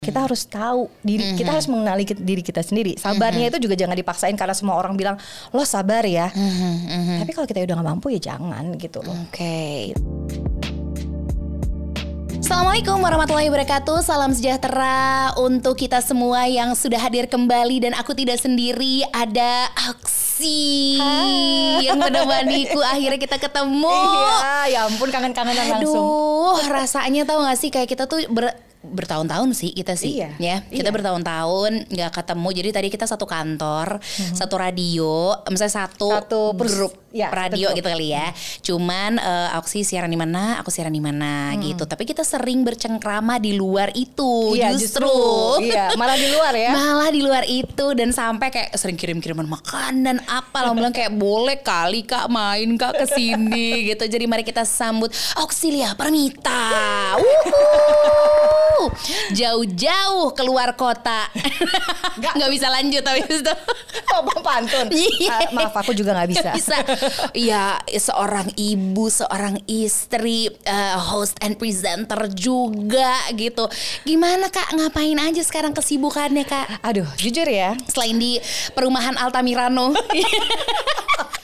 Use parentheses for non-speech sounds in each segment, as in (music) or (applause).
kita harus tahu diri kita harus mengenali diri kita sendiri. Sabarnya itu juga jangan dipaksain karena semua orang bilang lo sabar ya. Tapi kalau kita udah nggak mampu ya jangan gitu loh. Oke. Assalamualaikum warahmatullahi wabarakatuh. Salam sejahtera untuk kita semua yang sudah hadir kembali Dan aku tidak sendiri Ada Aksi Yang menemaniku (laughs) Akhirnya kita ketemu. Iya ya ampun kangen-kangenan langsung. Aduh rasanya tahu gak sih Kayak kita tuh ber, bertahun-tahun sih kita sih Iya, ya kita iya. bertahun-tahun nggak ketemu jadi tadi kita satu kantor satu radio misalnya satu. Satu pers- grup ya, radio betul. gitu kali ya cuman eh, Auksi siaran di mana aku siaran di mana gitu tapi kita sering bercengkrama di luar itu. Iya, justru, iya malah di luar ya (laughs) malah di luar itu dan sampai kayak sering kirim-kiriman makanan apa lah bilang kayak boleh kali kak main kak ke sini (laughs) gitu jadi mari kita sambut Auxilia Permita Wuhu. Jauh-jauh keluar kota nggak nggak bisa lanjut tapi itu (laughs) apa pantun Iya. Ah, maaf aku juga nggak bisa Nggak bisa. Ya, seorang ibu, seorang istri, eh, host and presenter juga gitu. Gimana kak? Ngapain aja sekarang kesibukannya kak? aduh jujur ya Selain di perumahan Altamirano. (laughs)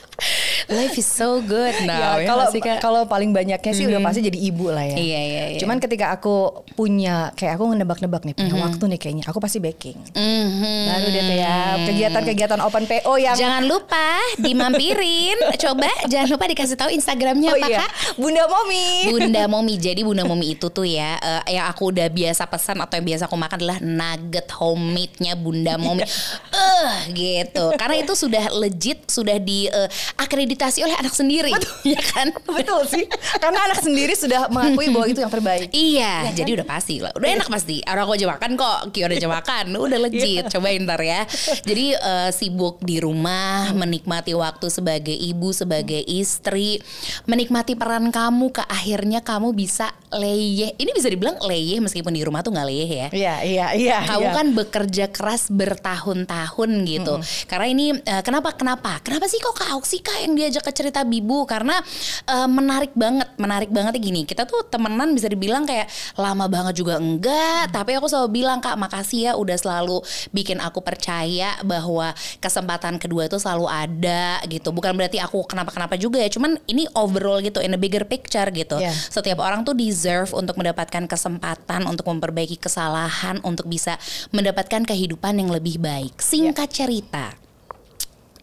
Life is so good (laughs) now. ya, ya kalau Kak? kalau paling banyaknya sih udah pasti jadi ibu lah ya. Iya, iya, iya. Cuman ketika aku punya kayak aku nebak-nebak nih punya waktu nih kayaknya aku pasti baking. Mhm. Baru deh ya kegiatan-kegiatan open PO yang Jangan lupa dimampirin. (laughs) Coba jangan lupa dikasih tahu Instagramnya Oh apa iya, kak? Bunda Momi. Bunda Momi. Jadi Bunda Momi itu tuh ya eh, yang aku udah biasa pesan atau yang biasa aku makan adalah nugget homemade-nya Bunda Momi. Eh gitu. Karena itu sudah legit, sudah di eh, akreditasi oleh anak sendiri. (laughs) ya kan? (laughs) Betul sih. Karena anak sendiri sudah mengakui bahwa itu yang terbaik. Iya, jadi udah pasti lah. Udah enak pasti. Orang aku aja makan kok. Ki udah aja makan. Udah legit. Cobain ntar ya. Jadi eh, sibuk di rumah, menikmati waktu sebagai ibu, sebagai istri, menikmati peran kamu ke akhirnya kamu bisa leyeh. Ini bisa dibilang leyeh meskipun di rumah tuh nggak leyeh ya. Iya, iya, iya. Kamu iya. kan bekerja keras bertahun-tahun gitu. Karena ini eh, kenapa kenapa? Kenapa sih kok Kak Auksi Kak yang diajak ke cerita Bibu? Karena eh, menarik banget, menarik banget gini. Kita tuh temenan bisa dibilang kayak lama banget juga enggak, tapi aku selalu bilang Kak, makasih ya udah selalu bikin aku percaya bahwa kesempatan kedua itu selalu ada gitu. Bukan berarti aku kenapa-kenapa juga ya, cuman ini overall gitu in a bigger picture gitu. Iya. Setiap orang tuh deserve untuk mendapatkan kesempatan untuk memperbaiki kesalahan untuk bisa mendapatkan kehidupan yang lebih baik. Singkat cerita,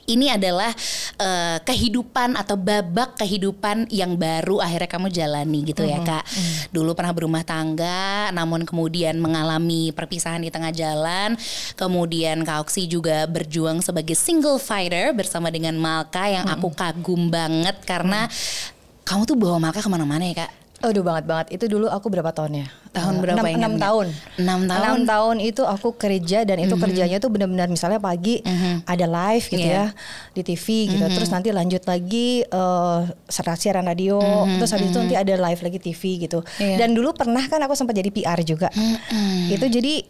ini adalah eh, kehidupan atau babak kehidupan yang baru akhirnya kamu jalani gitu ya kak. Dulu pernah berumah tangga, namun kemudian mengalami perpisahan di tengah jalan. Kemudian kak Oksi juga berjuang sebagai single fighter bersama dengan Malka yang aku kagum banget karena kamu tuh bawa Malka ke mana-mana ya kak. Aduh banget banget. Itu dulu aku berapa tahun ya? Tahun Eh, berapa enam, ingatnya? enam tahun. Enam tahun. Mhm. Enam tahun itu aku kerja dan itu kerjanya tuh benar-benar misalnya pagi ada live gitu. Mhm. ya di TV gitu. Terus nanti lanjut lagi eh serat- siaran radio. Terus habis itu nanti ada live lagi TV gitu. Iya. Dan dulu pernah kan aku sempat jadi PR juga. Itu jadi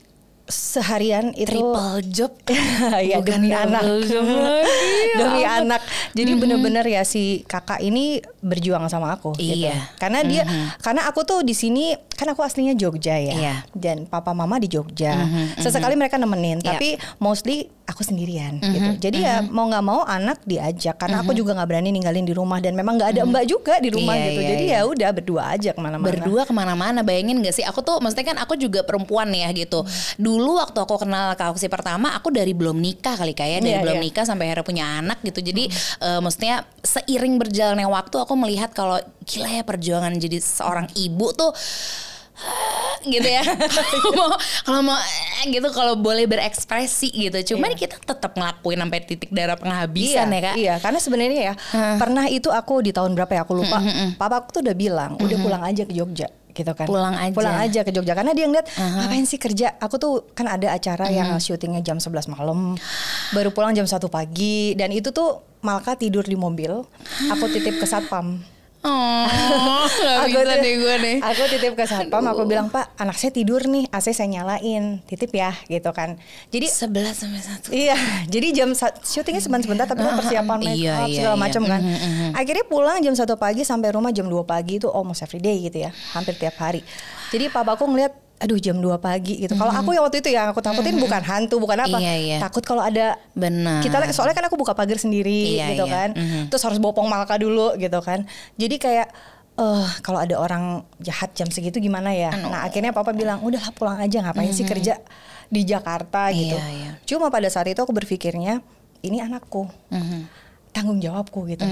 seharian itu Triple job. (laughs) ya Bukan demi anak job (laughs) lagi, demi anak jadi bener-bener ya si kakak ini berjuang sama aku gitu. Iya. karena dia karena aku tuh di sini kan aku aslinya Jogja ya. Iya. dan papa mama di Jogja. Sesekali mereka nemenin Iya. tapi mostly aku sendirian gitu. Jadi ya mau nggak mau anak diajak karena aku juga nggak berani ninggalin di rumah. Dan memang nggak ada mbak juga di rumah Iya, gitu. iya, jadi iya. ya udah berdua aja ke mana-mana. Berdua ke mana-mana bayangin gak sih? Aku tuh maksudnya kan aku juga perempuan ya gitu. Dulu waktu aku kenal Kak Auksi pertama aku dari belum nikah kali kayak dari Iya, belum iya. nikah sampai akhirnya punya anak gitu. Jadi eh, maksudnya seiring berjalannya waktu aku melihat kalau gila ya perjuangan jadi seorang ibu tuh (gasps) gitu ya kalau (laughs) mau kalau mau eh, gitu kalau boleh berekspresi gitu cuman kita tetap ngelakuin sampai titik darah penghabisan ya kak Iya, karena sebenarnya ya pernah itu aku di tahun berapa ya aku lupa. Papa aku tuh udah bilang, udah pulang aja ke Jogja gitu kan. Pulang aja. Pulang aja ke Jogja karena dia ngeliat ngapain sih kerja. Aku tuh kan ada acara yang syutingnya jam 11 malam. Baru pulang jam 1 pagi dan itu tuh Malka tidur di mobil. Aku titip ke satpam. Oh, gak Aku bisa deh gue deh. Aku titip ke satpam, aku bilang pak anak saya tidur nih, AC saya nyalain, titip ya gitu kan. Jadi Sebelas sampai satu. Iya, jadi jam syutingnya sebentar-sebentar tapi kan persiapan make Iya, up iya, segala iya. macam kan. Akhirnya pulang jam 1 pagi sampai rumah jam 2 pagi itu almost every day gitu ya, hampir tiap hari. Jadi papaku ngeliat aduh jam 2 pagi gitu. Kalau aku yang waktu itu yang aku takutin bukan hantu, bukan apa. Iya, iya. Takut kalau ada Benar. kita soalnya kan aku buka pagar sendiri Iya, gitu iya. kan. Terus harus bopong malka dulu gitu kan. Jadi kayak eh kalau ada orang jahat jam segitu gimana ya? Nah, akhirnya papa bilang, "Udahlah pulang aja, ngapain sih kerja di Jakarta gitu." Iya, iya. Cuma pada saat itu aku berpikirnya, ini anakku. Mhm. Tanggung jawabku gitu.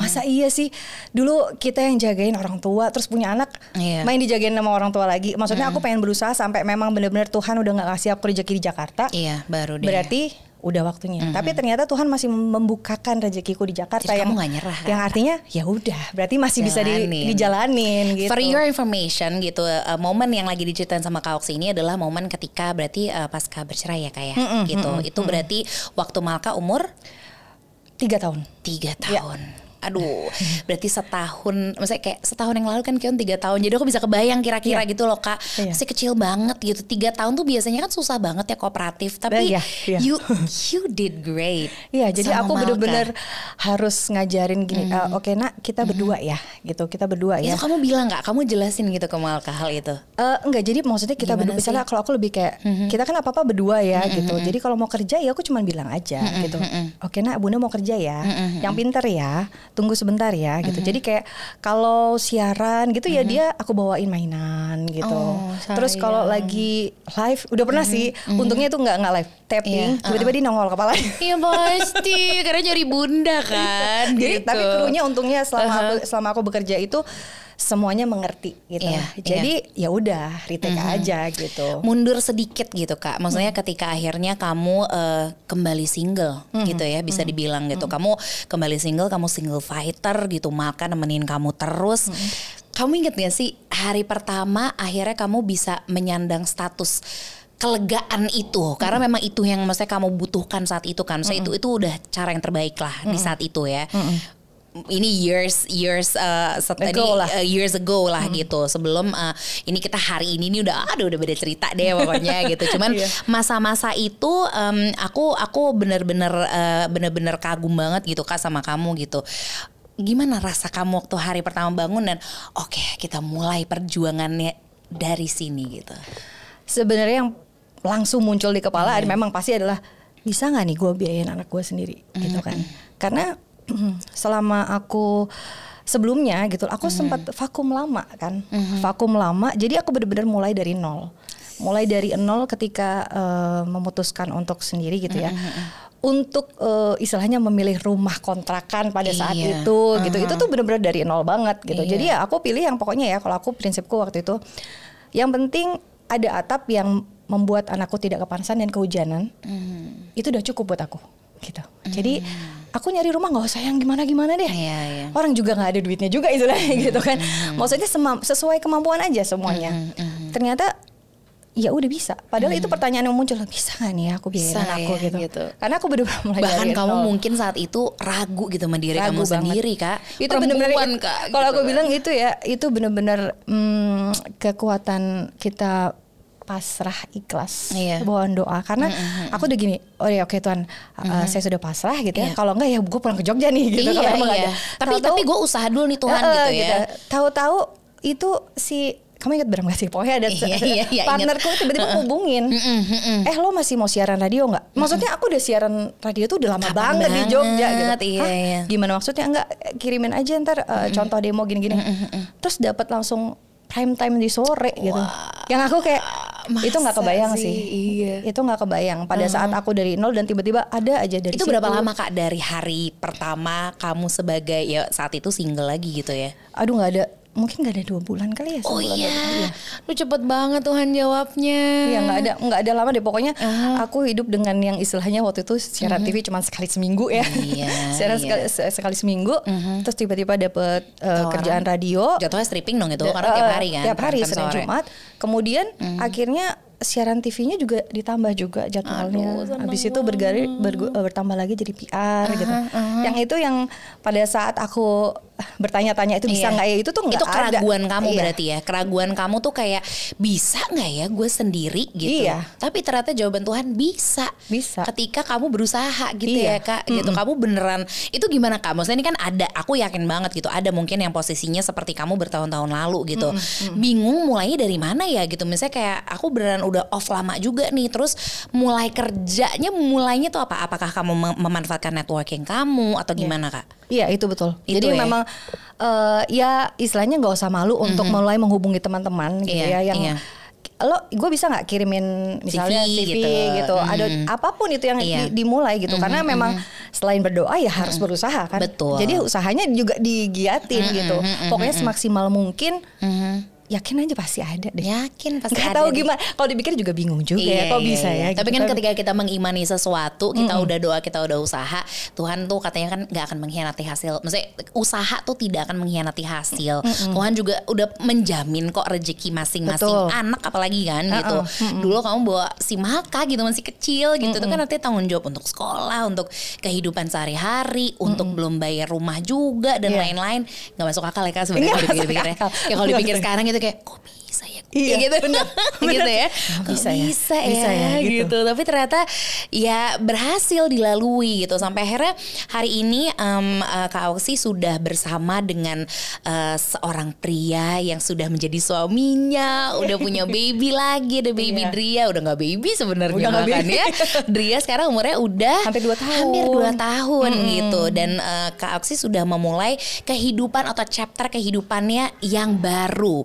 Masa iya sih dulu kita yang jagain orang tua terus punya anak Iya. main dijagain sama orang tua lagi. Maksudnya aku pengen berusaha sampai memang benar-benar Tuhan udah nggak kasih aku rezeki di Jakarta. Iya, baru deh. Berarti udah waktunya. Tapi ternyata Tuhan masih membukakan rezekiku di Jakarta Jadi yang kamu nggak nyerah, kan? Yang artinya ya udah, berarti masih bisa di, Jalanin. dijalanin gitu. For your information gitu, uh, momen yang lagi diceritain sama Kak Oksi ini adalah momen ketika berarti uh, pasca bercerai ya kak ya, gitu. Itu berarti waktu Malka umur Tiga tahun. tiga Ya. Aduh, berarti setahun, maksudnya kayak setahun yang lalu kan Kion tiga tahun. Jadi aku bisa kebayang kira-kira Iya. gitu loh kak. Iya. Masih kecil banget gitu. Tiga tahun tuh biasanya kan susah banget ya kooperatif. Tapi Iya, iya. you you did great. Iya, jadi sama aku bener-bener harus ngajarin gini. "Eh, Oke nak, kita berdua ya, gitu. Kita berdua ya. Itu kamu bilang nggak? Kamu jelasin gitu ke Malka hal itu? Eh, enggak, jadi maksudnya kita Gimana berdua. Misalnya kalau aku lebih kayak kita kan apa apa berdua ya gitu. Jadi kalau mau kerja ya aku cuma bilang aja gitu. Oke nak, bunda mau kerja ya, yang pinter ya. Tunggu sebentar ya gitu. Jadi kayak kalau siaran gitu ya dia aku bawain mainan gitu. Oh, Terus kalau lagi live, udah pernah sih. Untungnya itu nggak nggak live tapping. Iya, Tiba-tiba dia nongol kepala. (laughs) Iya pasti, karena nyari bunda kan. Jadi gitu. tapi krunya untungnya selama aku selama aku bekerja itu semuanya mengerti gitu. Iya, Jadi ya udah retake aja gitu. mundur sedikit gitu kak. Maksudnya ketika akhirnya kamu eh, kembali single gitu ya bisa dibilang gitu. Kamu kembali single kamu single fighter gitu maka nemenin kamu terus. Kamu inget gak sih hari pertama akhirnya kamu bisa menyandang status kelegaan itu? Karena memang itu yang maksudnya kamu butuhkan saat itu kan. Maksudnya itu itu udah cara yang terbaik lah di saat itu ya ini years years uh, Ago ini, lah. uh, years ago lah gitu. Sebelum uh, ini kita hari ini nih udah aduh udah beda cerita deh (laughs) pokoknya gitu. Cuman Iya. masa-masa itu um, aku aku bener-bener uh, bener-bener kagum banget gitu kak sama kamu gitu. Gimana rasa kamu waktu hari pertama bangun dan oke kita mulai perjuangannya dari sini gitu? Sebenarnya yang langsung muncul di kepala ada memang pasti adalah bisa nggak nih gue biayain anak gue sendiri? Gitu kan? Karena selama aku sebelumnya gitu, aku sempat vakum lama kan, vakum lama. Jadi aku benar-benar mulai dari nol, mulai dari nol ketika eh, memutuskan untuk sendiri gitu ya. Untuk eh, istilahnya memilih rumah kontrakan pada saat Iya. itu gitu, itu tuh benar-benar dari nol banget gitu. Iya. Jadi ya aku pilih yang pokoknya ya kalau aku prinsipku waktu itu yang penting ada atap yang membuat anakku tidak kepanasan dan kehujanan. Itu udah cukup buat aku gitu. Jadi aku nyari rumah nggak usah yang gimana-gimana deh. Iya, iya. Orang juga nggak ada duitnya juga istilahnya gitu kan. Maksudnya sesuai kemampuan aja semuanya. Ternyata ya udah bisa. Padahal itu pertanyaan yang muncul bisa nggak nih aku Bisa anakku ya, gitu. gitu. Karena aku bener-bener (laughs) mulai bahkan kamu nol. mungkin saat itu ragu gitu sama diri Ragu kamu banget. sendiri kak itu benar-benar kak kalau gitu aku kan. bilang itu ya itu benar-benar hmm, kekuatan kita pasrah ikhlas. Iya. bawaan doa. Karena aku udah gini oh ya oke Tuhan uh, saya sudah pasrah gitu ya. Iya. kalau enggak ya gue pulang ke Jogja nih gitu. Iya, kalau emang iya. ada. Tapi Tahu-tahu- tapi gue usaha dulu nih Tuhan Eh, gitu ya. tahu-tahu itu si kamu ingat Bram gak sih pokoknya ada Iya, iya, iya, partnerku tiba-tiba hubungin eh lo masih mau siaran radio nggak? Maksudnya aku udah siaran radio tuh udah lama Kapan banget, di Jogja gitu. Banget, iya, Hah? iya. gimana maksudnya? Enggak kirimin aja ntar uh, contoh demo gini-gini. Terus dapat langsung prime time di sore gitu yang aku kayak itu nggak masa kebayang sih? sih, Iya. itu nggak kebayang pada saat aku dari nol dan tiba-tiba ada aja dari itu berapa situ. lama kak dari hari pertama kamu sebagai ya saat itu single lagi gitu ya aduh nggak ada mungkin nggak ada dua bulan kali ya oh iya. bulan. lu cepet banget Tuhan jawabnya. Iya nggak ada nggak ada lama deh. Pokoknya aku hidup dengan yang istilahnya waktu itu siaran TV cuma sekali seminggu ya. Iya, (laughs) siaran iya. sekali, se- sekali seminggu. Terus tiba-tiba dapet uh, kerjaan radio. Jatuhnya stripping dong itu Da- karena tiap eh, hari kan tiap hari prime time Senin sore. Jumat. Kemudian akhirnya siaran TV-nya juga ditambah juga jadwalnya. Aduh, Habis itu bergari bergu- eh, bertambah lagi jadi PR gitu. Yang itu yang pada saat aku bertanya-tanya itu bisa Iya. nggak ya? Itu tuh nggak itu keraguan ada. kamu Iya. berarti ya? Keraguan kamu tuh kayak bisa nggak ya gue sendiri? gitu. Iya. tapi ternyata jawaban Tuhan bisa. Bisa. ketika kamu berusaha gitu Iya. ya kak gitu. Kamu beneran itu gimana kak? Maksudnya ini kan ada aku yakin banget gitu ada mungkin yang posisinya seperti kamu bertahun-tahun lalu gitu. Bingung mulainya dari mana ya gitu. Misalnya kayak aku beneran udah off lama juga nih terus mulai kerjanya mulainya tuh apa? Apakah kamu mem- memanfaatkan networking kamu atau gimana kak Iya itu betul. Itu Jadi ya? memang eh, ya istilahnya nggak usah malu untuk mulai menghubungi teman-teman gitu Iya, ya yang iya. lo gue bisa nggak kirimin misalnya CV CV, gitu. gitu, ada Mhm. apa pun itu yang Iya. di- dimulai gitu karena memang selain berdoa ya harus berusaha kan Betul. jadi usahanya juga digiatin gitu pokoknya semaksimal mungkin yakin aja pasti ada deh yakin pasti nggak ada tahu deh. gimana kalau dipikir juga bingung juga Iya, ya kok iya, bisa iya. ya Tapi gitu. kan ketika kita mengimani sesuatu, kita udah doa, kita udah usaha, Tuhan tuh katanya kan nggak akan mengkhianati hasil. Maksudnya usaha tuh tidak akan mengkhianati hasil. Tuhan juga udah menjamin kok rezeki masing-masing anak apalagi kan Uh-uh, gitu. Dulu kamu bawa si Maka gitu masih kecil gitu, itu kan nanti tanggung jawab untuk sekolah, untuk kehidupan sehari-hari, untuk belum bayar rumah juga dan Iya. lain-lain. Nggak masuk akal ya kak sebenarnya kalau dipikir-pikir ya. Ya kalau dipikir sekarang gitu kayak kok bisa ya? Iya, gitu. benar, (laughs) gitu ya. Kok bisa ya? bisa ya, Bisa ya, gitu. gitu. Tapi ternyata ya berhasil dilalui gitu sampai akhirnya hari ini em, eh, Kak Auksi sudah bersama dengan eh, seorang pria yang sudah menjadi suaminya, udah punya baby (laughs) lagi, ada baby Iya. Dria, udah nggak baby sebenarnya baby. ya. (laughs) Dria sekarang umurnya udah Hampir dua tahun. Hampir dua tahun gitu dan eh, Kak Auksi sudah memulai kehidupan atau chapter kehidupannya yang baru.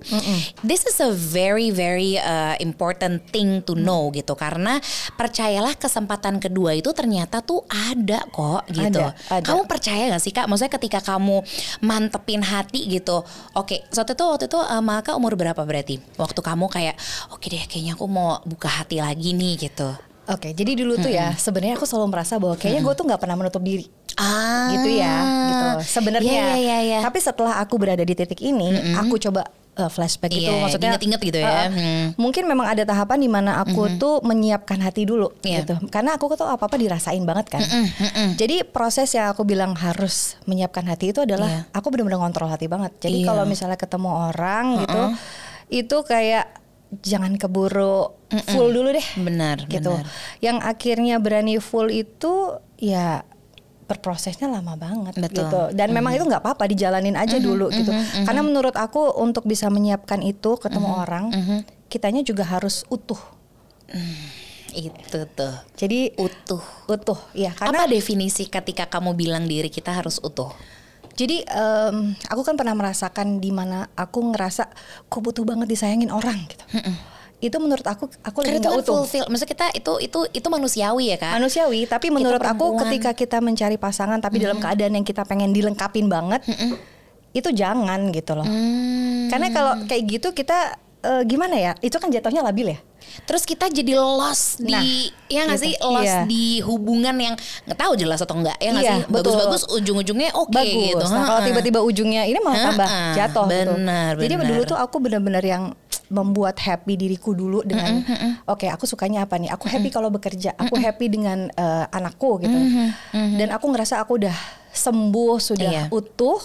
This is a very very uh, important thing to know gitu karena percayalah kesempatan kedua itu ternyata tuh ada kok gitu. Ada, ada. Kamu percaya gak sih Kak? Maksudnya ketika kamu mantepin hati gitu. Oke, saat itu waktu itu uh, Maka umur berapa berarti? Waktu kamu kayak oke deh kayaknya aku mau buka hati lagi nih gitu. Oke, jadi dulu tuh ya sebenarnya aku selalu merasa bahwa kayaknya gue tuh nggak pernah menutup diri. Ah, gitu ya gitu sebenarnya Iya, iya, iya, iya. tapi setelah aku berada di titik ini aku coba uh, flashback gitu Iya, maksudnya diinget-inget gitu ya. uh, Hmm. mungkin memang ada tahapan di mana aku tuh menyiapkan hati dulu Iya. gitu karena aku tuh apa apa dirasain banget kan jadi proses yang aku bilang harus menyiapkan hati itu adalah Iya. aku benar-benar ngontrol hati banget jadi Iya. kalau misalnya ketemu orang gitu itu kayak jangan keburu full dulu deh Benar, gitu. benar. Yang akhirnya berani full itu ya berprosesnya lama banget Betul. gitu. Dan memang itu nggak apa-apa dijalanin aja dulu gitu. Karena menurut aku untuk bisa menyiapkan itu ketemu orang, kitanya juga harus utuh. Itu tuh. Jadi Utuh. utuh ya karena Apa definisi ketika kamu bilang diri kita harus utuh? jadi em, aku kan pernah merasakan di mana aku ngerasa kok butuh banget disayangin orang gitu. Itu menurut aku aku Karena lagi itu kan utuh. fulfill. Maksudnya kita itu itu itu manusiawi ya kak. manusiawi tapi menurut aku ketika kita mencari pasangan tapi dalam keadaan yang kita pengen dilengkapin banget itu jangan gitu loh Hmm. karena kalau kayak gitu kita eh, gimana ya itu kan jatuhnya labil ya Terus kita jadi lost Nah, di ya nggak gitu. sih lost Iya. di hubungan yang nggak tahu jelas atau enggak ya nggak Iya, sih betul. bagus-bagus ujung-ujungnya oke bagus gitu. nah kalau tiba-tiba ujungnya ini malah tambah jatuh gitu Benar, jadi benar. dulu tuh aku benar-benar yang membuat happy diriku dulu dengan oke aku sukanya apa nih? Aku happy kalau bekerja. Aku happy dengan eh, anakku gitu. Dan aku ngerasa aku udah sembuh sudah Iya. utuh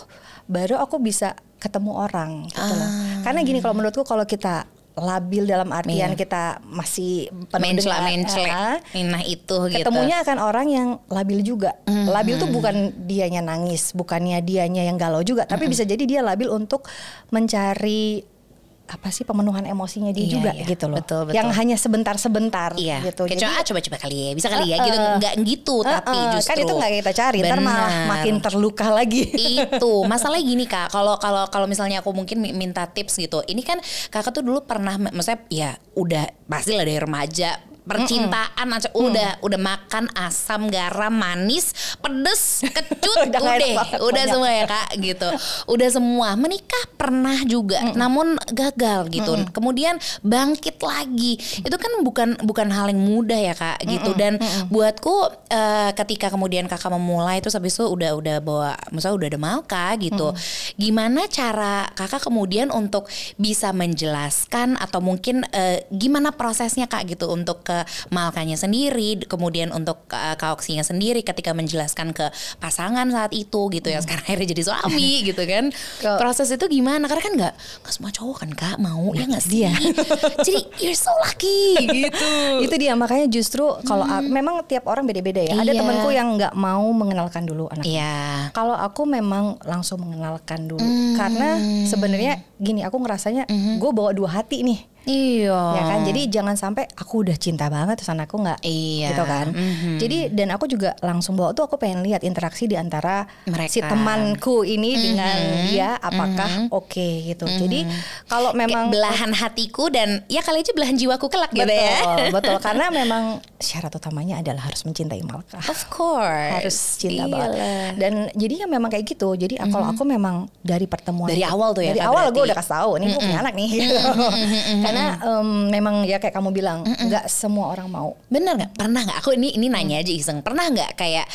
baru aku bisa ketemu orang gitu loh. Ah. karena gini kalau menurutku kalau kita labil dalam artian Iya. kita masih penuh mencela dengan- mencela. Ah, nah itu gitu. ketemunya akan orang yang labil juga. Labil tuh bukan dianya nangis, bukannya dianya yang galau juga, tapi bisa jadi dia labil untuk mencari apa sih pemenuhan emosinya dia Iya, juga iya. gitu loh. Betul, betul. Yang hanya sebentar-sebentar Iya, gitu. Kayak cuma, ah, coba-coba kali ya, bisa kali ya, Uh-uh. gitu, nggak gitu, tapi Uh-uh, justru kan itu nggak kita cari, ntar malah makin terluka lagi. itu (laughs) masalahnya gini kak kalau kalau kalau misalnya aku mungkin mi- minta tips gitu ini kan kakak tuh dulu pernah maksudnya ya udah pasti lah dari remaja percintaan aja. Udah udah makan asam garam manis pedes kecut (laughs) Udah udah. banget, udah semua ya kak gitu. Udah semua. Menikah pernah juga namun gagal gitu. Kemudian bangkit lagi. Itu kan bukan bukan hal yang mudah ya kak gitu. Dan buatku eh, ketika kemudian kakak memulai terus habis itu udah udah bawa misalnya udah ada Malka gitu. Gimana cara kakak kemudian untuk bisa menjelaskan atau mungkin eh, gimana prosesnya kak gitu untuk ke Malkanya sendiri kemudian untuk eh, kak Oksinya sendiri ketika menjelaskan ke pasangan saat itu gitu ya. Sekarang akhirnya jadi suami (laughs) gitu kan. Ke- proses itu gimana? Karena kan nggak nggak semua cowok kan kak? Mau ya nggak sih? Dia. (laughs) jadi you're so lucky gitu. (laughs) Itu dia. Makanya justru kalau aku- memang tiap orang beda-beda ya. Ada Iya. temanku yang nggak mau mengenalkan dulu anak Iya. Kalau aku memang langsung mengenalkan dulu. Hmm. karena sebenarnya gini aku ngerasanya gue bawa dua hati nih iya. Ya kan? Jadi jangan sampai aku udah cinta banget terus anakku nggak Iya. gitu kan? Mhm. jadi dan aku juga langsung bawa tuh aku pengen lihat interaksi di antara Mereka. si temanku ini dengan dia apakah oke gitu. Jadi kalau Kayak memang belahan hatiku dan ya kali aja belahan jiwaku kelak gitu betul ya. (laughs) Betul karena memang syarat utamanya adalah harus mencintai Malka. Of course. Harus cinta Iyalah. banget. dan jadi ya memang kayak gitu. Jadi kalau aku memang dari pertemuan Dari awal tuh ya, dari awal gue udah kasih tahu nih gue punya anak nih. (laughs) Karena em, memang ya kayak kamu bilang nggak semua orang mau Bener nggak? Pernah nggak? Aku ini ini nanya aja iseng. Pernah nggak kayak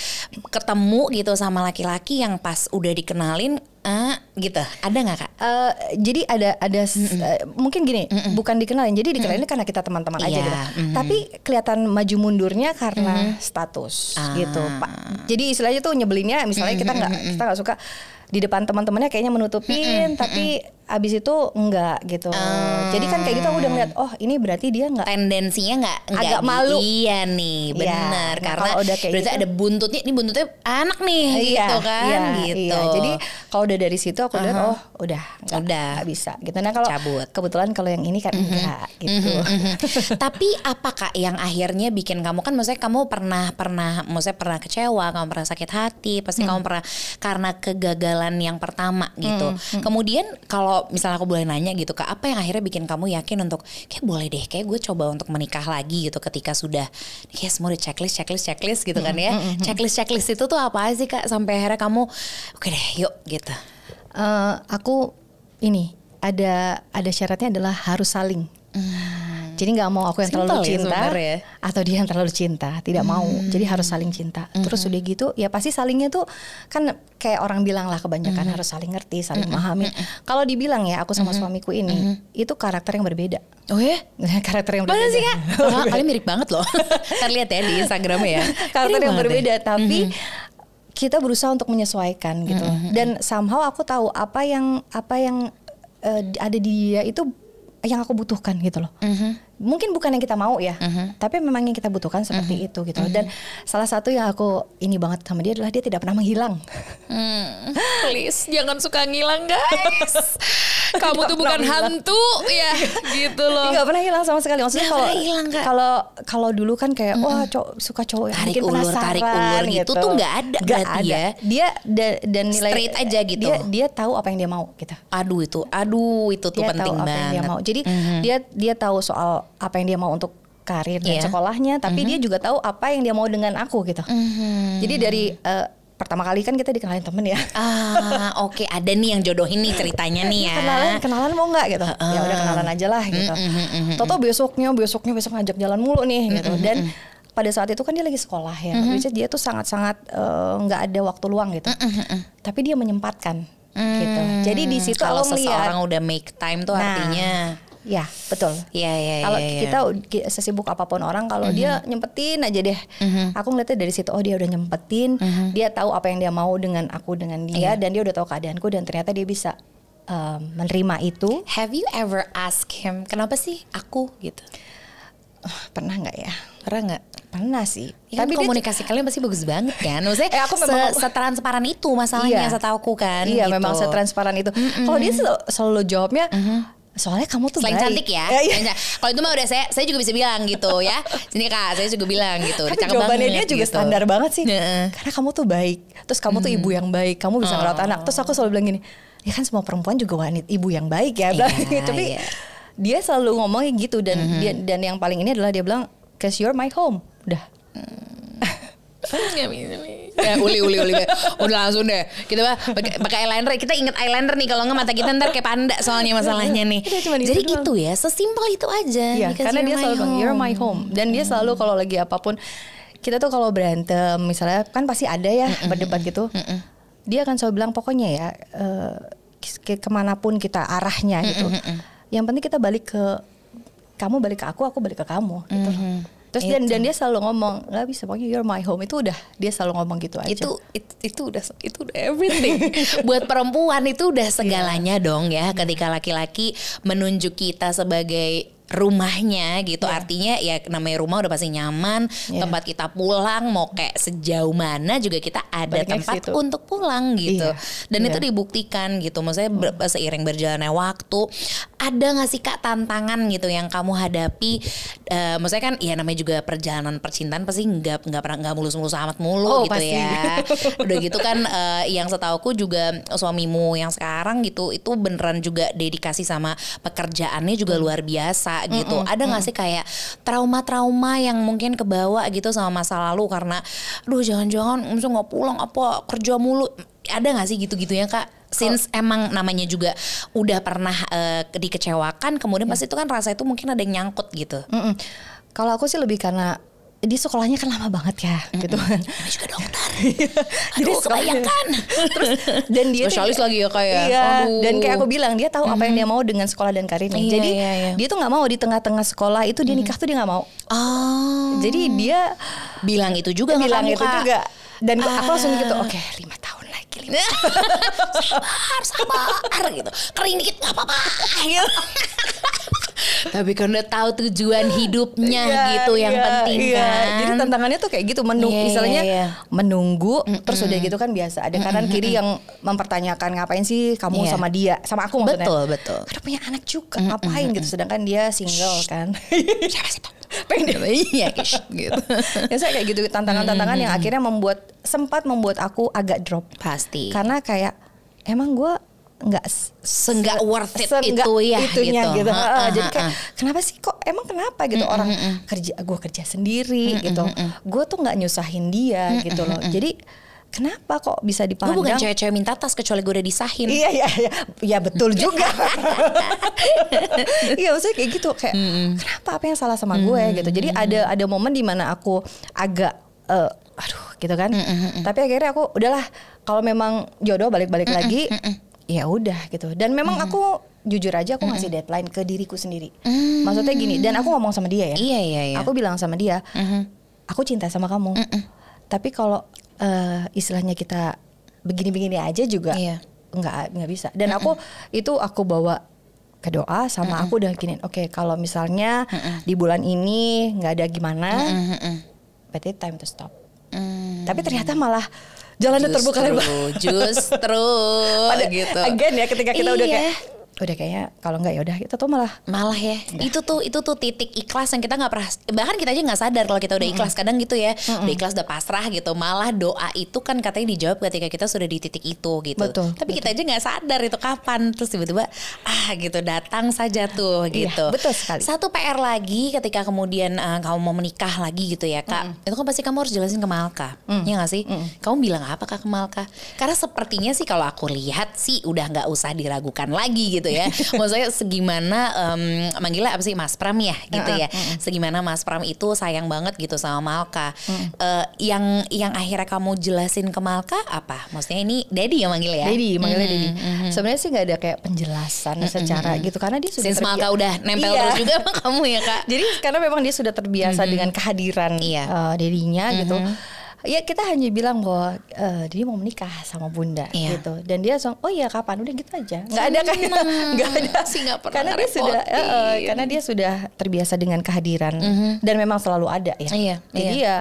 ketemu gitu sama laki-laki yang pas udah dikenalin, ah gitu? Ada nggak kak? Eh, jadi ada ada s- eh, mungkin gini bukan dikenalin jadi dikenalin karena kita teman-teman aja Iya, gitu mm. tapi kelihatan maju mundurnya karena status Ah. gitu pak jadi istilahnya tuh nyebelinnya misalnya kita nggak kita nggak suka di depan teman-temannya kayaknya menutupin tapi abis itu enggak gitu Ah. jadi kan kayak gitu aku udah ngeliat oh ini berarti dia nggak Tendensinya nggak nggak Agak malu. Iya nih, Iya. bener. Nah, Karena udah kayak berarti gitu- ada buntutnya. Ini buntutnya anak nih, gitu kan? iya, gitu. iya. Jadi kalau udah dari situ aku lihat oh udah nggak Udah. bisa gitu. Nah kalau Cabut. kebetulan kalau yang ini kan enggak gitu. (laughs) Tapi apa kak yang akhirnya bikin kamu kan maksudnya kamu pernah pernah maksudnya pernah kecewa, kamu pernah sakit hati, pasti kamu pernah karena kegagalan yang pertama gitu. Kemudian kalau misalnya aku boleh nanya gitu kak, apa yang akhirnya bikin kamu yakin untuk kayak boleh deh, kayak gue coba untuk menikah lagi gitu ketika sudah kayak semua udah checklist checklist checklist gitu kan ya. Checklist checklist itu tuh apa sih kak sampai akhirnya kamu oke deh yuk gitu. Eh, aku ini ada ada syaratnya adalah harus saling. Jadi nggak mau aku yang terlalu Simple ya cinta sebenarnya. atau dia yang terlalu cinta, tidak mau. Jadi harus saling cinta. Terus udah gitu, ya pasti salingnya tuh kan kayak orang bilang lah kebanyakan harus saling ngerti, saling memahami. Kalau dibilang ya aku sama suamiku ini itu karakter yang berbeda. Oh ya? (laughs) karakter yang Mana berbeda. sih kak? (laughs) Oh, kalian mirip banget loh. (laughs) Ntar lihat ya di Instagramnya ya. karakter Mirip yang berbeda ya. tapi kita berusaha untuk menyesuaikan gitu. Dan somehow aku tahu apa yang apa yang eh, ada di dia itu yang aku butuhkan gitu loh mungkin bukan yang kita mau ya tapi memang yang kita butuhkan seperti itu gitu. Dan salah satu yang aku ini banget sama dia adalah dia tidak pernah menghilang. Hmm, please jangan suka ngilang guys. (laughs) Kamu tuh bukan hilang. hantu ya gitu loh. Nggak pernah hilang sama sekali. Maksudnya kalau kalau kalau dulu kan kayak wah cowok suka cowok yang Tarik ulur, penasaran tarik ulur gitu tuh nggak ada berarti ada. ya. dia da- dan nilai Straight aja gitu. dia dia tahu apa yang dia mau gitu. Aduh itu, aduh itu tuh dia penting tahu apa yang dia mau. Jadi dia dia tahu soal apa yang dia mau untuk karir dan Iya. sekolahnya tapi dia juga tahu apa yang dia mau dengan aku gitu. Jadi dari eh, pertama kali kan kita dikenalin temen ya. Ah, oke ada nih yang jodohin nih ceritanya nih ya. kenalan kenalan mau nggak gitu. Ya udah kenalan aja lah gitu. Toto besoknya besoknya besok ngajak jalan mulu nih gitu. Dan pada saat itu kan dia lagi sekolah ya. Which is dia tuh sangat sangat eh, nggak ada waktu luang gitu. Tapi dia menyempatkan gitu. Jadi di situ kalau seseorang udah make time tuh Nah, artinya ya betul Iya iya kalau iya, iya. kita ki- sesibuk apa pun orang kalau dia nyempetin aja deh aku ngeliatnya dari situ oh dia udah nyempetin dia tahu apa yang dia mau dengan aku dengan dia dan dia udah tahu keadaanku dan ternyata dia bisa um, menerima itu Have you ever ask him kenapa sih aku gitu? Oh, pernah nggak ya Pernah nggak? pernah sih Ya, tapi kan dia- komunikasi kalian pasti bagus banget kan. Maksudnya (laughs) Eh, aku memang- se- setransparan itu masalahnya Iya. setahuku kan. iya gitu. memang setransparan itu kalau dia selalu, selalu jawabnya soalnya kamu tuh Selain baik cantik ya. Ya. Selain- Kalau itu mah udah saya saya juga bisa bilang gitu ya. Sini Kak, saya juga bilang gitu. Tapi Cakep jawabannya dia banget juga gitu. standar banget sih. Heeh. Karena kamu tuh baik. Terus kamu tuh ibu yang baik. Kamu bisa ngerawat anak. Terus aku selalu bilang gini, ya kan semua perempuan juga wanita ibu yang baik ya. Iya, gitu. Tapi iya. dia selalu ngomongnya gitu dan dia dan yang paling ini adalah dia bilang cause you're my home udah (laughs) Mi. Ya uli uli uli udah langsung deh. Kita pakai pakai eyeliner. Kita inget eyeliner nih. Kalau nggak mata kita ntar kayak panda soalnya masalahnya nih. Jadi doang. gitu ya sesimpel itu aja. Because karena dia selalu bilang home." you're my home. dan dia selalu kalau lagi apa pun kita tuh kalau berantem misalnya kan pasti ada ya berdebat gitu. Dia akan selalu bilang pokoknya ya eh, ke ke mana pun kita arahnya gitu. Yang penting kita balik ke kamu balik ke aku, aku balik ke kamu gitu. Terus dan dan dia selalu ngomong nggak bisa pokoknya you're my home itu udah dia selalu ngomong gitu aja. itu itu, itu udah itu udah everything (laughs) buat perempuan itu udah segalanya dong ya ketika laki-laki menunjuk kita sebagai rumahnya gitu artinya ya namanya rumah udah pasti nyaman Iya. tempat kita pulang mau kayak sejauh mana juga kita ada Baliknya ke tempat situ. untuk pulang gitu Iya. dan Iya. itu dibuktikan gitu maksudnya ber- seiring berjalannya waktu ada nggak sih kak tantangan gitu yang kamu hadapi? Eh, maksudnya kan ya namanya juga perjalanan percintaan pasti nggak nggak pernah nggak mulus-mulus amat mulu Oh, gitu pasti. ya. (laughs) Udah gitu kan eh, yang setauku juga suamimu yang sekarang gitu itu beneran juga dedikasi sama pekerjaannya juga luar biasa gitu. Ada nggak sih kayak trauma-trauma yang mungkin kebawa gitu sama masa lalu? Karena duh jangan-jangan misalnya nggak pulang apa kerja mulu ada nggak sih gitu-gitunya kak since emang namanya juga udah pernah eh, dikecewakan kemudian pasti itu kan rasa itu mungkin ada yang nyangkut gitu Mm-mm. Kalau aku sih lebih karena di sekolahnya kan lama banget ya gitu kan. ini juga dokter (laughs) Jadi aduh sekolahnya- kebayangkan Terus dan dia Spesialis lagi ya, Kak, ya? Iya. Aduh. Dan kayak aku bilang dia tahu apa yang dia mau dengan sekolah dan karirnya. Iya, Jadi iya, iya. dia tuh nggak mau di tengah-tengah sekolah itu dia nikah tuh dia nggak mau. Oh. Jadi dia bilang itu juga bilang itu juga. Dan gua- aku langsung Ah. gitu, oke lima tahun Lima. sabar, sabar gitu. Kering dikit nggak apa-apa. gitu. Tapi kan udah tahu tujuan hidupnya Iya, gitu yang iya, penting iya. kan. Jadi tantangannya tuh kayak gitu menunggu, Iya, iya, misalnya iya. menunggu, terus udah gitu kan biasa. Ada kanan kiri yang mempertanyakan ngapain sih kamu Iya. sama dia, sama aku maksudnya. Betul, betul. Ada punya anak juga, ngapain gitu. Sedangkan dia single kan. Siapa sih Pengen Iya, ish, gitu. (laughs) ya saya kayak gitu tantangan-tantangan yang akhirnya membuat sempat membuat aku agak drop. Pasti. karena kayak emang gue nggak s- Seenggak worth it seenggak itu ya itunya gitu. gitu, Ha, Heeh, ha, jadi ha, kayak ha. kenapa sih kok emang kenapa gitu orang kerja gue kerja sendiri gitu. gue tuh nggak nyusahin dia gitu loh. jadi kenapa kok bisa Gue dipandang bukan cewek-cewek minta tas kecuali gue udah disahin. Iya iya iya, ya betul juga. (laughs) Iya maksudnya kayak gitu kayak kenapa apa yang salah sama gue gitu. Jadi ada ada momen di mana aku agak eh, aduh gitu kan. Tapi akhirnya aku udahlah kalau memang jodoh balik-balik lagi ya udah gitu. Dan memang aku jujur aja aku ngasih deadline ke diriku sendiri. Maksudnya gini dan aku ngomong sama dia ya. Iya, iya, iya. Aku bilang sama dia, aku cinta sama kamu. Tapi kalau eh, istilahnya kita begini-begini aja juga Iya. nggak nggak bisa. Dan aku itu aku bawa ke doa sama aku udah gini oke kalau misalnya di bulan ini nggak ada gimana berarti time to stop. Tapi ternyata malah jalannya terbuka lebar. Justru. (laughs) Pada gitu. again ya ketika kita udah Iya. kayak udah kayaknya kalau nggak ya udah kita tuh malah malah ya. Itu tuh itu tuh titik ikhlas yang kita nggak pernah bahkan kita aja nggak sadar kalau kita udah ikhlas kadang gitu ya. Udah ikhlas udah pasrah gitu malah doa itu kan katanya dijawab ketika kita sudah di titik itu gitu. Betul, tapi kita aja nggak sadar itu kapan terus tiba-tiba ah gitu datang saja tuh Iya, gitu. betul sekali. satu PR lagi ketika kemudian eh, kamu mau menikah lagi gitu ya kak itu kan pasti kamu harus jelasin ke Malka ya nggak sih? Kamu bilang apa kak ke Malka? Karena sepertinya sih kalau aku lihat sih udah nggak usah diragukan lagi gitu ya. (laughs) Maksudnya segimana em, manggilnya apa sih? Mas Pram ya gitu ya. segimana Mas Pram itu sayang banget gitu sama Malka. Eh, yang yang akhirnya kamu jelasin ke Malka apa? Maksudnya ini Daddy yang manggil ya? Dedi manggilnya Dedi. sebenarnya sih nggak ada kayak penjelasan secara gitu karena dia sudah Since Malka udah nempel Iya. terus juga sama kamu ya kak. Jadi karena memang dia sudah terbiasa dengan kehadiran Iya. eh, dedinya gitu. Ya kita hanya bilang bahwa eh, dia mau menikah sama bunda Iya. gitu. Dan dia langsung oh iya kapan udah gitu aja. Nggak ada kayak (laughs) nggak ada sih nggak pernah karena dia sudah eh, ngerepotin. karena dia sudah terbiasa dengan kehadiran dan memang selalu ada ya. Iya, Jadi ya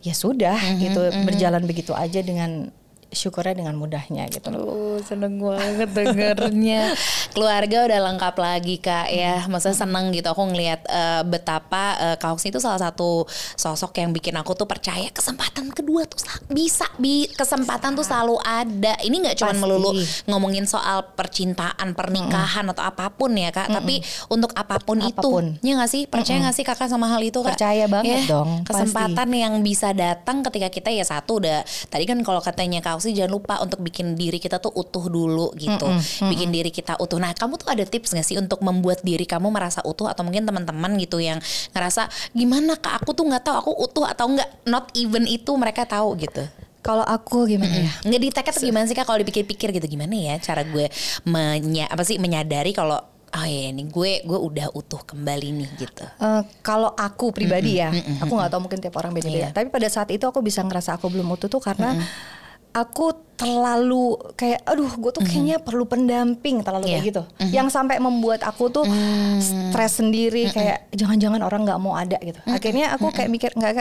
ya sudah gitu berjalan begitu aja dengan syukurnya dengan mudahnya gitu loh. Oh, seneng banget dengernya. (laughs) Keluarga udah lengkap lagi kak ya. Maksudnya seneng gitu. Aku ngelihat uh, betapa uh, Kak Oksi itu salah satu sosok yang bikin aku tuh percaya kesempatan kedua tuh bisa. Bi kesempatan tuh selalu ada. Ini nggak cuma melulu ngomongin soal percintaan, pernikahan mm. atau apa pun ya kak. Mm. Tapi untuk apa pun, apa pun. itu, ya nggak sih? Percaya nggak mm. sih kakak sama hal itu kak? Percaya banget ya, dong. Kesempatan pasti. yang bisa datang ketika kita ya satu udah. Tadi kan kalau katanya Kak Oksi jangan lupa untuk bikin diri kita tuh utuh dulu gitu. Mm -mm, bikin diri kita utuh. Nah, kamu tuh ada tips gak sih untuk membuat diri kamu merasa utuh atau mungkin teman-teman gitu yang ngerasa gimana Kak aku tuh nggak tahu aku utuh atau enggak. Not even itu mereka tahu gitu. Kalau aku gimana mm -hmm. ya? Nggak diteket gimana sih kak? Kalau dipikir-pikir gitu gimana ya cara gue menya apa sih menyadari kalau oh ya ini gue gue udah utuh kembali nih gitu. Uh, kalau aku pribadi mm -hmm. ya, mm -hmm. aku nggak tahu mungkin tiap orang beda-beda. Yeah. Tapi pada saat itu aku bisa ngerasa aku belum utuh tuh karena mm -hmm aku terlalu kayak aduh gue tuh kayaknya mm. perlu pendamping terlalu yeah. kayak gitu mm -hmm. yang sampai membuat aku tuh mm. stres sendiri mm -hmm. kayak jangan-jangan orang nggak mau ada gitu mm -hmm. akhirnya aku kayak mikir nggak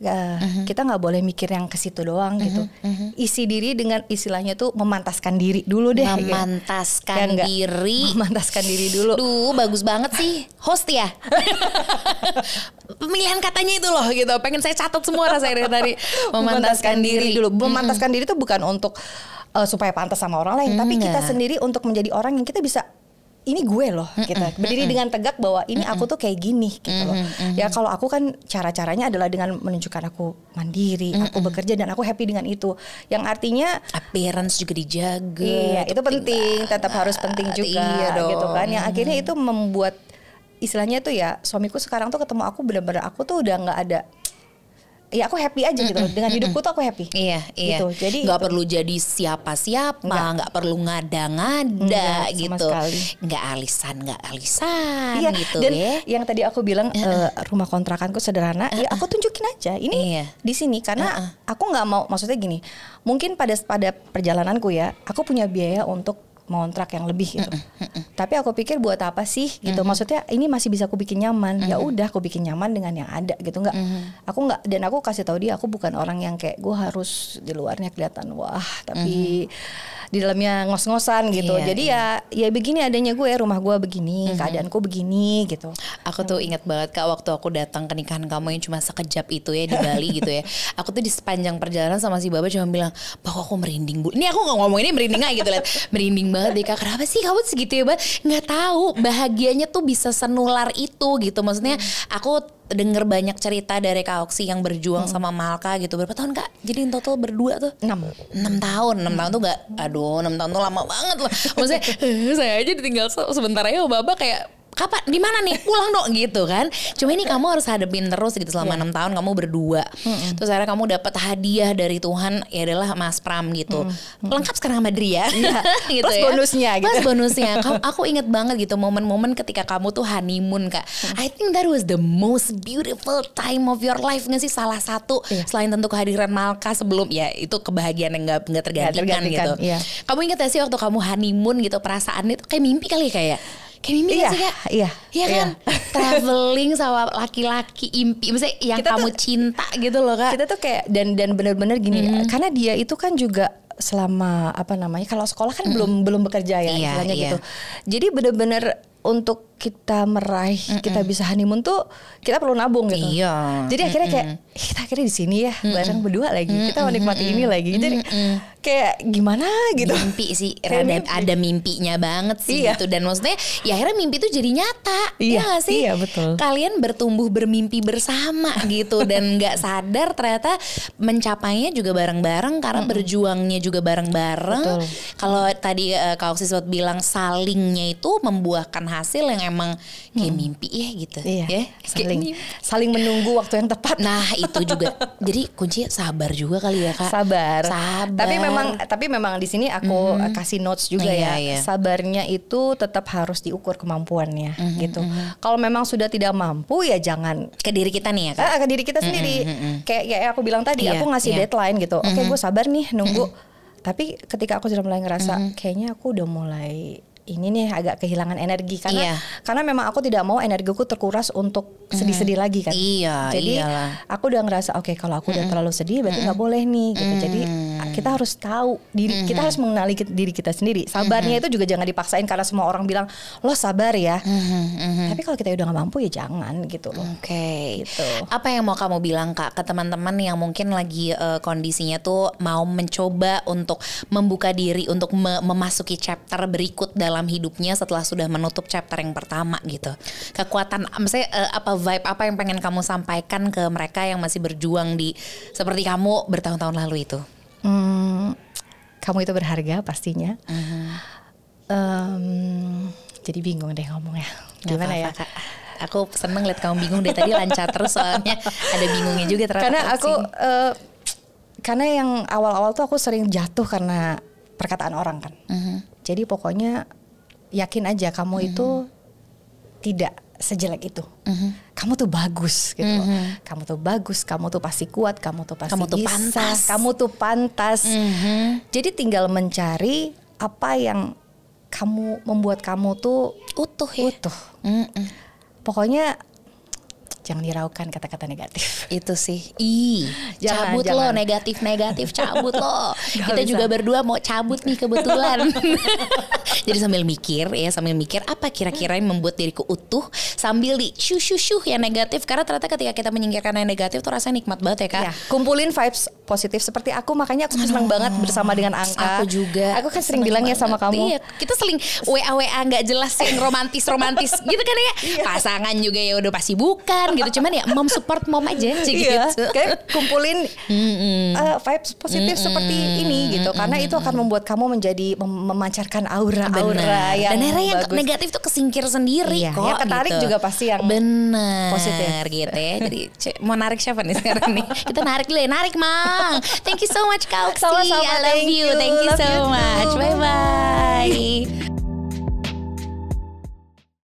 mm-hmm. kita nggak boleh mikir yang ke situ doang mm-hmm. gitu mm-hmm. isi diri dengan istilahnya tuh memantaskan diri dulu deh gitu. memantaskan gitu. diri memantaskan diri dulu duh bagus banget sih host ya (laughs) pemilihan katanya itu loh gitu pengen saya catat semua rasanya dari tadi memantaskan, diri. diri dulu memantaskan mm-hmm. diri itu bukan untuk uh, supaya pantas sama orang lain, mm, tapi kita sendiri untuk menjadi orang yang kita bisa ini gue loh kita gitu. berdiri dengan tegak bahwa ini aku tuh kayak gini gitu loh. Ya kalau aku kan cara caranya adalah dengan menunjukkan aku mandiri aku bekerja dan aku happy dengan itu. Yang artinya appearance juga dijaga iya itu penting tetap harus penting juga iya dong. gitu kan. yang akhirnya itu membuat istilahnya tuh ya suamiku sekarang tuh ketemu aku benar-benar aku tuh udah nggak ada ya aku happy aja gitu mm dengan hidupku tuh aku happy. Iya iya. Gitu. jadi nggak gitu. perlu jadi siapa siapa nggak perlu ngada-ngada gitu. nggak alisan nggak alisan iya, gitu dan ya yang tadi aku bilang uh, rumah kontrakanku sederhana uh, ya aku tunjukin aja. Ini iya. di sini karena uh, uh. aku nggak mau maksudnya gini mungkin pada pada perjalananku ya aku punya biaya untuk ngontrak yang lebih gitu. Tapi aku pikir buat apa sih gitu. Maksudnya ini masih bisa aku bikin nyaman. Ya udah aku bikin nyaman dengan yang ada gitu nggak. -hmm. Aku nggak dan aku kasih tahu dia aku bukan orang yang kayak gue harus di luarnya kelihatan wah tapi mm -hmm di dalamnya ngos-ngosan gitu. Iya, Jadi iya. ya ya begini adanya gue rumah gue begini, mm-hmm. keadaanku begini gitu. Aku tuh ingat banget Kak waktu aku datang ke nikahan kamu yang cuma sekejap itu ya di (laughs) Bali gitu ya. Aku tuh di sepanjang perjalanan sama si Baba cuma bilang, "Bahwa aku merinding, Bu." Ini aku nggak ngomong ini merinding aja gitu lihat. (laughs) merinding banget deh Kak. Kenapa sih kamu segitu ya? Nggak tahu. Bahagianya tuh bisa senular itu gitu. Maksudnya aku denger banyak cerita dari Kak Oksi yang berjuang hmm. sama Malka gitu. Berapa tahun Kak? Jadi in total berdua tuh? 6. 6 tahun. 6 hmm. tahun tuh gak, aduh 6 tahun tuh lama banget loh. Maksudnya (laughs) saya aja ditinggal sebentar aja Bapak kayak kapan di mana nih pulang dong gitu kan cuma ini kamu harus hadapin terus gitu selama iya. enam yeah. tahun kamu berdua mm-hmm. terus akhirnya kamu dapat hadiah dari Tuhan ya adalah Mas Pram gitu mm-hmm. lengkap sekarang sama Dria yeah. (laughs) gitu plus ya. bonusnya gitu. plus bonusnya kamu, aku inget banget gitu momen-momen ketika kamu tuh honeymoon kak mm. I think that was the most beautiful time of your life nggak sih salah satu yeah. selain tentu kehadiran Malka sebelum ya itu kebahagiaan yang nggak nggak tergantikan, tergantikan gitu yeah. kamu inget gak sih waktu kamu honeymoon gitu perasaannya itu kayak mimpi kali ya kayak Kayak mimpi iya, sih kak? Iya. Iya kan? Iya. Traveling sama laki-laki impi. Misalnya yang kita kamu tuh, cinta gitu loh kak. Kita tuh kayak dan dan benar-benar gini. Mm. Karena dia itu kan juga selama apa namanya kalau sekolah kan mm. belum belum bekerja ya iya, istilahnya iya. gitu. Jadi benar-benar untuk kita meraih mm -mm. kita bisa honeymoon tuh kita perlu nabung gitu. Iya. Jadi akhirnya kayak kita akhirnya di sini ya bareng berdua lagi. Kita menikmati ini lagi. Jadi kayak gimana gitu. Mimpi sih rada mimpi. ada mimpinya banget sih iya. gitu dan maksudnya ya akhirnya mimpi itu jadi nyata. Iya, ya sih? Iya betul. Kalian bertumbuh bermimpi bersama (laughs) gitu dan nggak sadar ternyata mencapainya juga bareng-bareng karena mm -mm. berjuangnya juga bareng-bareng. Kalau tadi uh, Kak Oksi bilang salingnya itu membuahkan hasil yang emang kayak hmm. mimpi ya gitu iya, ya saling saling menunggu waktu yang tepat nah itu juga jadi kunci sabar juga kali ya kak sabar sabar tapi memang tapi memang di sini aku mm-hmm. kasih notes juga iya, ya iya. sabarnya itu tetap harus diukur kemampuannya mm-hmm, gitu mm-hmm. kalau memang sudah tidak mampu ya jangan ke diri kita nih ya kak ke diri kita sendiri mm-hmm. kayak kayak aku bilang tadi iya, aku ngasih iya. deadline gitu oke okay, gue sabar nih nunggu mm-hmm. tapi ketika aku sudah mulai ngerasa mm-hmm. kayaknya aku udah mulai ini nih agak kehilangan energi karena Iya. karena memang aku tidak mau energiku terkuras untuk sedih-sedih lagi kan. Iya, Jadi iyalah. aku udah ngerasa oke kalau aku udah terlalu sedih berarti nggak boleh nih gitu. Jadi kita harus tahu diri kita harus mengenali diri kita sendiri. Sabarnya itu juga jangan dipaksain karena semua orang bilang lo sabar ya. Tapi kalau kita udah nggak mampu ya jangan gitu loh. Oke. Gitu. Apa yang mau kamu bilang kak ke teman-teman yang mungkin lagi eh, kondisinya tuh mau mencoba untuk membuka diri untuk me- memasuki chapter berikut dalam hidupnya setelah sudah menutup chapter yang pertama gitu. Kekuatan, maksudnya eh, apa vibe apa yang pengen kamu sampaikan ke mereka yang masih berjuang di seperti kamu bertahun-tahun lalu itu? Hmm, kamu itu berharga pastinya. Em, jadi bingung deh ngomongnya. Gimana ya? apa-apa, Kak. Aku seneng liat kamu bingung deh tadi lancar terus soalnya ada bingungnya juga ternyata. Karena aku eh, karena yang awal-awal tuh aku sering jatuh karena perkataan orang kan. Mhm. Jadi pokoknya yakin aja kamu itu tidak sejelek itu. Kamu tuh bagus gitu. loh. Kamu tuh bagus, kamu tuh pasti kuat, kamu tuh pasti Kamu tuh bisa, pantas. kamu tuh pantas. Jadi tinggal mencari apa yang kamu membuat kamu tuh utuh ya. utuh. Mm-mm. Pokoknya jangan diraukan kata-kata negatif. (laughs) Itu sih. Ih, Jangan, cabut lo jangan. negatif-negatif, cabut lo. (laughs) Kita bisa. juga berdua mau cabut nih kebetulan. (laughs) Jadi sambil mikir ya, sambil mikir apa kira-kira yang membuat diriku utuh sambil di shuh shuh yang negatif karena ternyata ketika kita menyingkirkan yang negatif tuh rasanya nikmat banget ya, Kak. Ya, kumpulin vibes positif seperti aku makanya aku senang banget bersama dengan Angka. Aku juga. Aku kan sering bilang ya sama kamu. Iya, kita seling WA WA nggak jelas yang romantis romantis (laughs) gitu kan ya. Iya. Pasangan juga ya udah pasti bukan gitu. Cuman ya mom support mom aja sih Iya, gitu. kayak kumpulin uh, vibes positif seperti ini gitu, karena itu akan membuat kamu menjadi mem- memancarkan aura-aura Benar. yang Dan akhirnya yang bagus. negatif tuh kesingkir sendiri Iya, kok. yang ketarik gitu. juga pasti yang bener positif. gitu ya. Jadi mau narik siapa nih sekarang nih? (laughs) Kita narik dulu ya, narik mang. Thank you so much Sama-sama, I love you. you. Thank you Love so you much. Bye bye. (laughs)